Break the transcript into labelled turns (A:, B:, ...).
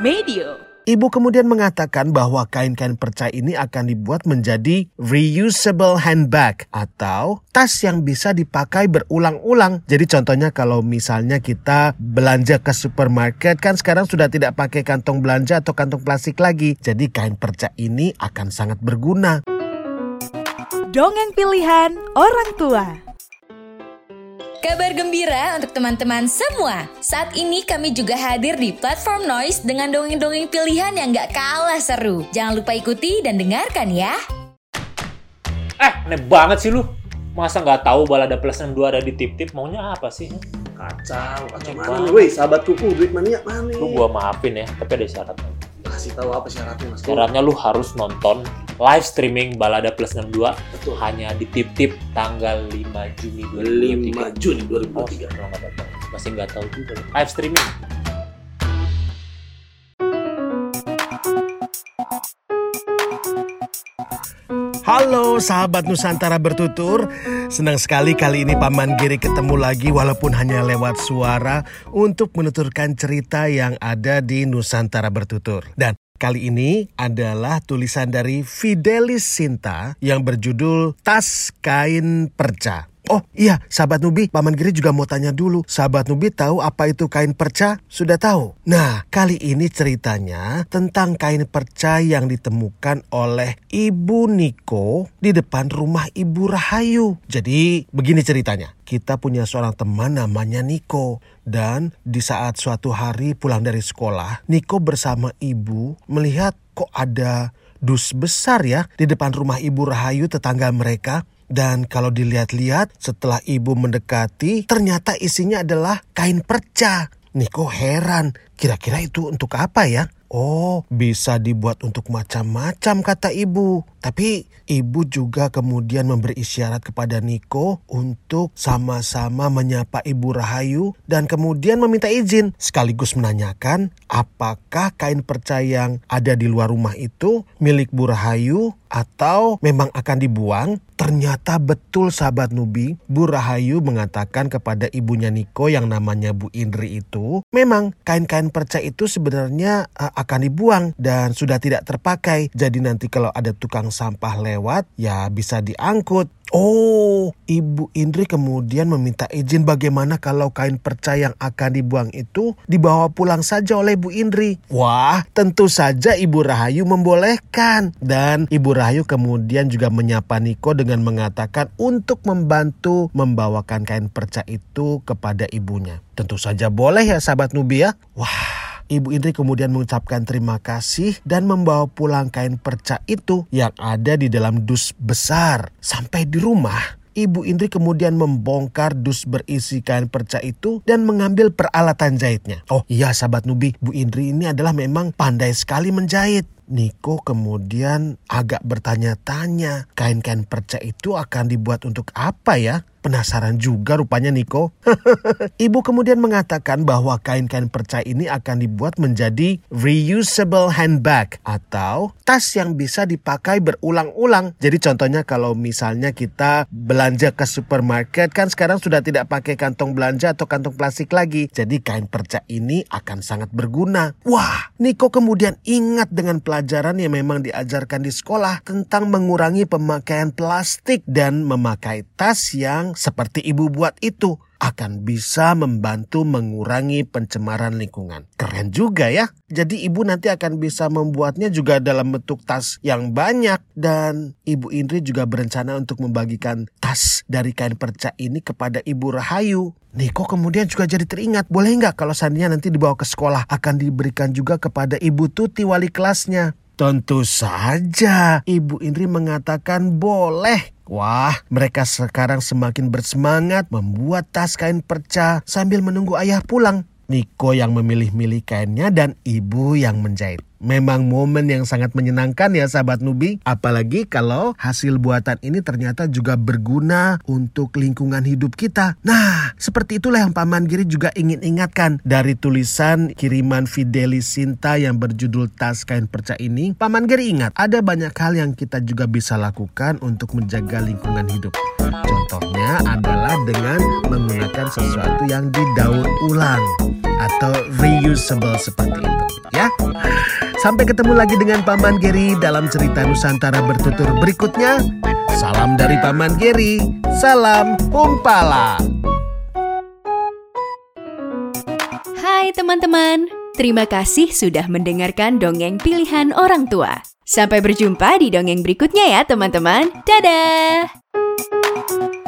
A: Medio.
B: Ibu kemudian mengatakan bahwa kain-kain perca ini akan dibuat menjadi reusable handbag atau tas yang bisa dipakai berulang-ulang. Jadi contohnya kalau misalnya kita belanja ke supermarket kan sekarang sudah tidak pakai kantong belanja atau kantong plastik lagi. Jadi kain perca ini akan sangat berguna.
A: Dongeng pilihan orang tua.
C: Kabar gembira untuk teman-teman semua. Saat ini kami juga hadir di platform Noise dengan dongeng-dongeng pilihan yang gak kalah seru. Jangan lupa ikuti dan dengarkan ya.
D: Eh, aneh banget sih lu. Masa nggak tahu balada plus 62 ada di tip-tip maunya apa sih?
E: Kacau, kacau mana woi, sahabat kuku, duit mania mana nih?
D: Lu gua maafin ya, tapi ada syaratnya.
E: Kasih tahu apa syaratnya mas?
D: Syaratnya lu harus nonton live streaming balada plus 62
E: Betul.
D: hanya di tip-tip tanggal 5 Juni
E: 5
D: 2023.
E: Juni
D: Oh,
E: 2023.
D: kalau nggak datang. Masih nggak tahu juga. Live streaming.
B: Halo sahabat Nusantara bertutur, senang sekali kali ini Paman Giri ketemu lagi walaupun hanya lewat suara untuk menuturkan cerita yang ada di Nusantara bertutur. Dan kali ini adalah tulisan dari Fidelis Sinta yang berjudul Tas Kain Perca. Oh iya, sahabat Nubi, Paman Giri juga mau tanya dulu. Sahabat Nubi tahu apa itu kain perca? Sudah tahu? Nah, kali ini ceritanya tentang kain perca yang ditemukan oleh Ibu Niko di depan rumah Ibu Rahayu. Jadi, begini ceritanya. Kita punya seorang teman namanya Niko. Dan di saat suatu hari pulang dari sekolah, Niko bersama ibu melihat kok ada dus besar ya di depan rumah Ibu Rahayu tetangga mereka. Dan kalau dilihat-lihat setelah ibu mendekati ternyata isinya adalah kain perca. Niko heran, kira-kira itu untuk apa ya? Oh, bisa dibuat untuk macam-macam kata ibu. Tapi ibu juga kemudian memberi isyarat kepada Niko untuk sama-sama menyapa Ibu Rahayu dan kemudian meminta izin sekaligus menanyakan apakah kain perca yang ada di luar rumah itu milik Bu Rahayu atau memang akan dibuang? Ternyata betul sahabat Nubi, Bu Rahayu mengatakan kepada ibunya Niko yang namanya Bu Indri itu, memang kain-kain perca itu sebenarnya uh, akan dibuang dan sudah tidak terpakai. Jadi nanti kalau ada tukang sampah lewat, ya bisa diangkut. Oh, Ibu Indri kemudian meminta izin bagaimana kalau kain perca yang akan dibuang itu dibawa pulang saja oleh Bu Indri. Wah, tentu saja Ibu Rahayu membolehkan. Dan Ibu Rahayu kemudian juga menyapa Niko dengan mengatakan untuk membantu membawakan kain perca itu kepada ibunya. Tentu saja boleh ya sahabat Nubi ya. Wah, Ibu Indri kemudian mengucapkan terima kasih dan membawa pulang kain perca itu yang ada di dalam dus besar. Sampai di rumah, Ibu Indri kemudian membongkar dus berisi kain perca itu dan mengambil peralatan jahitnya. Oh iya sahabat Nubi, Bu Indri ini adalah memang pandai sekali menjahit. Niko kemudian agak bertanya-tanya, kain-kain perca itu akan dibuat untuk apa ya? Penasaran juga rupanya Niko. Ibu kemudian mengatakan bahwa kain-kain perca ini akan dibuat menjadi reusable handbag atau tas yang bisa dipakai berulang-ulang. Jadi contohnya kalau misalnya kita belanja ke supermarket kan sekarang sudah tidak pakai kantong belanja atau kantong plastik lagi. Jadi kain perca ini akan sangat berguna. Wah, Niko kemudian ingat dengan pelajaran yang memang diajarkan di sekolah tentang mengurangi pemakaian plastik dan memakai tas yang seperti ibu buat itu akan bisa membantu mengurangi pencemaran lingkungan. Keren juga ya. Jadi ibu nanti akan bisa membuatnya juga dalam bentuk tas yang banyak dan Ibu Indri juga berencana untuk membagikan tas dari kain perca ini kepada Ibu Rahayu. Niko kemudian juga jadi teringat, boleh nggak kalau seandainya nanti dibawa ke sekolah akan diberikan juga kepada Ibu Tuti wali kelasnya. Tentu saja, Ibu Indri mengatakan boleh. Wah, mereka sekarang semakin bersemangat membuat tas kain perca sambil menunggu ayah pulang. Niko yang memilih-milih kainnya dan ibu yang menjahit. Memang momen yang sangat menyenangkan ya sahabat Nubi. Apalagi kalau hasil buatan ini ternyata juga berguna untuk lingkungan hidup kita. Nah, seperti itulah yang Paman Giri juga ingin ingatkan dari tulisan kiriman Fidelis Sinta yang berjudul Tas Kain Perca ini. Paman Giri ingat, ada banyak hal yang kita juga bisa lakukan untuk menjaga lingkungan hidup. Contohnya adalah dengan menggunakan sesuatu yang didaur ulang. atau reusable seperti itu ya. Sampai ketemu lagi dengan Paman Geri dalam cerita Nusantara bertutur berikutnya. Salam dari Paman Geri. Salam Umpala.
F: Hai teman-teman, terima kasih sudah mendengarkan dongeng pilihan orang tua. Sampai berjumpa di dongeng berikutnya ya teman-teman. Dadah!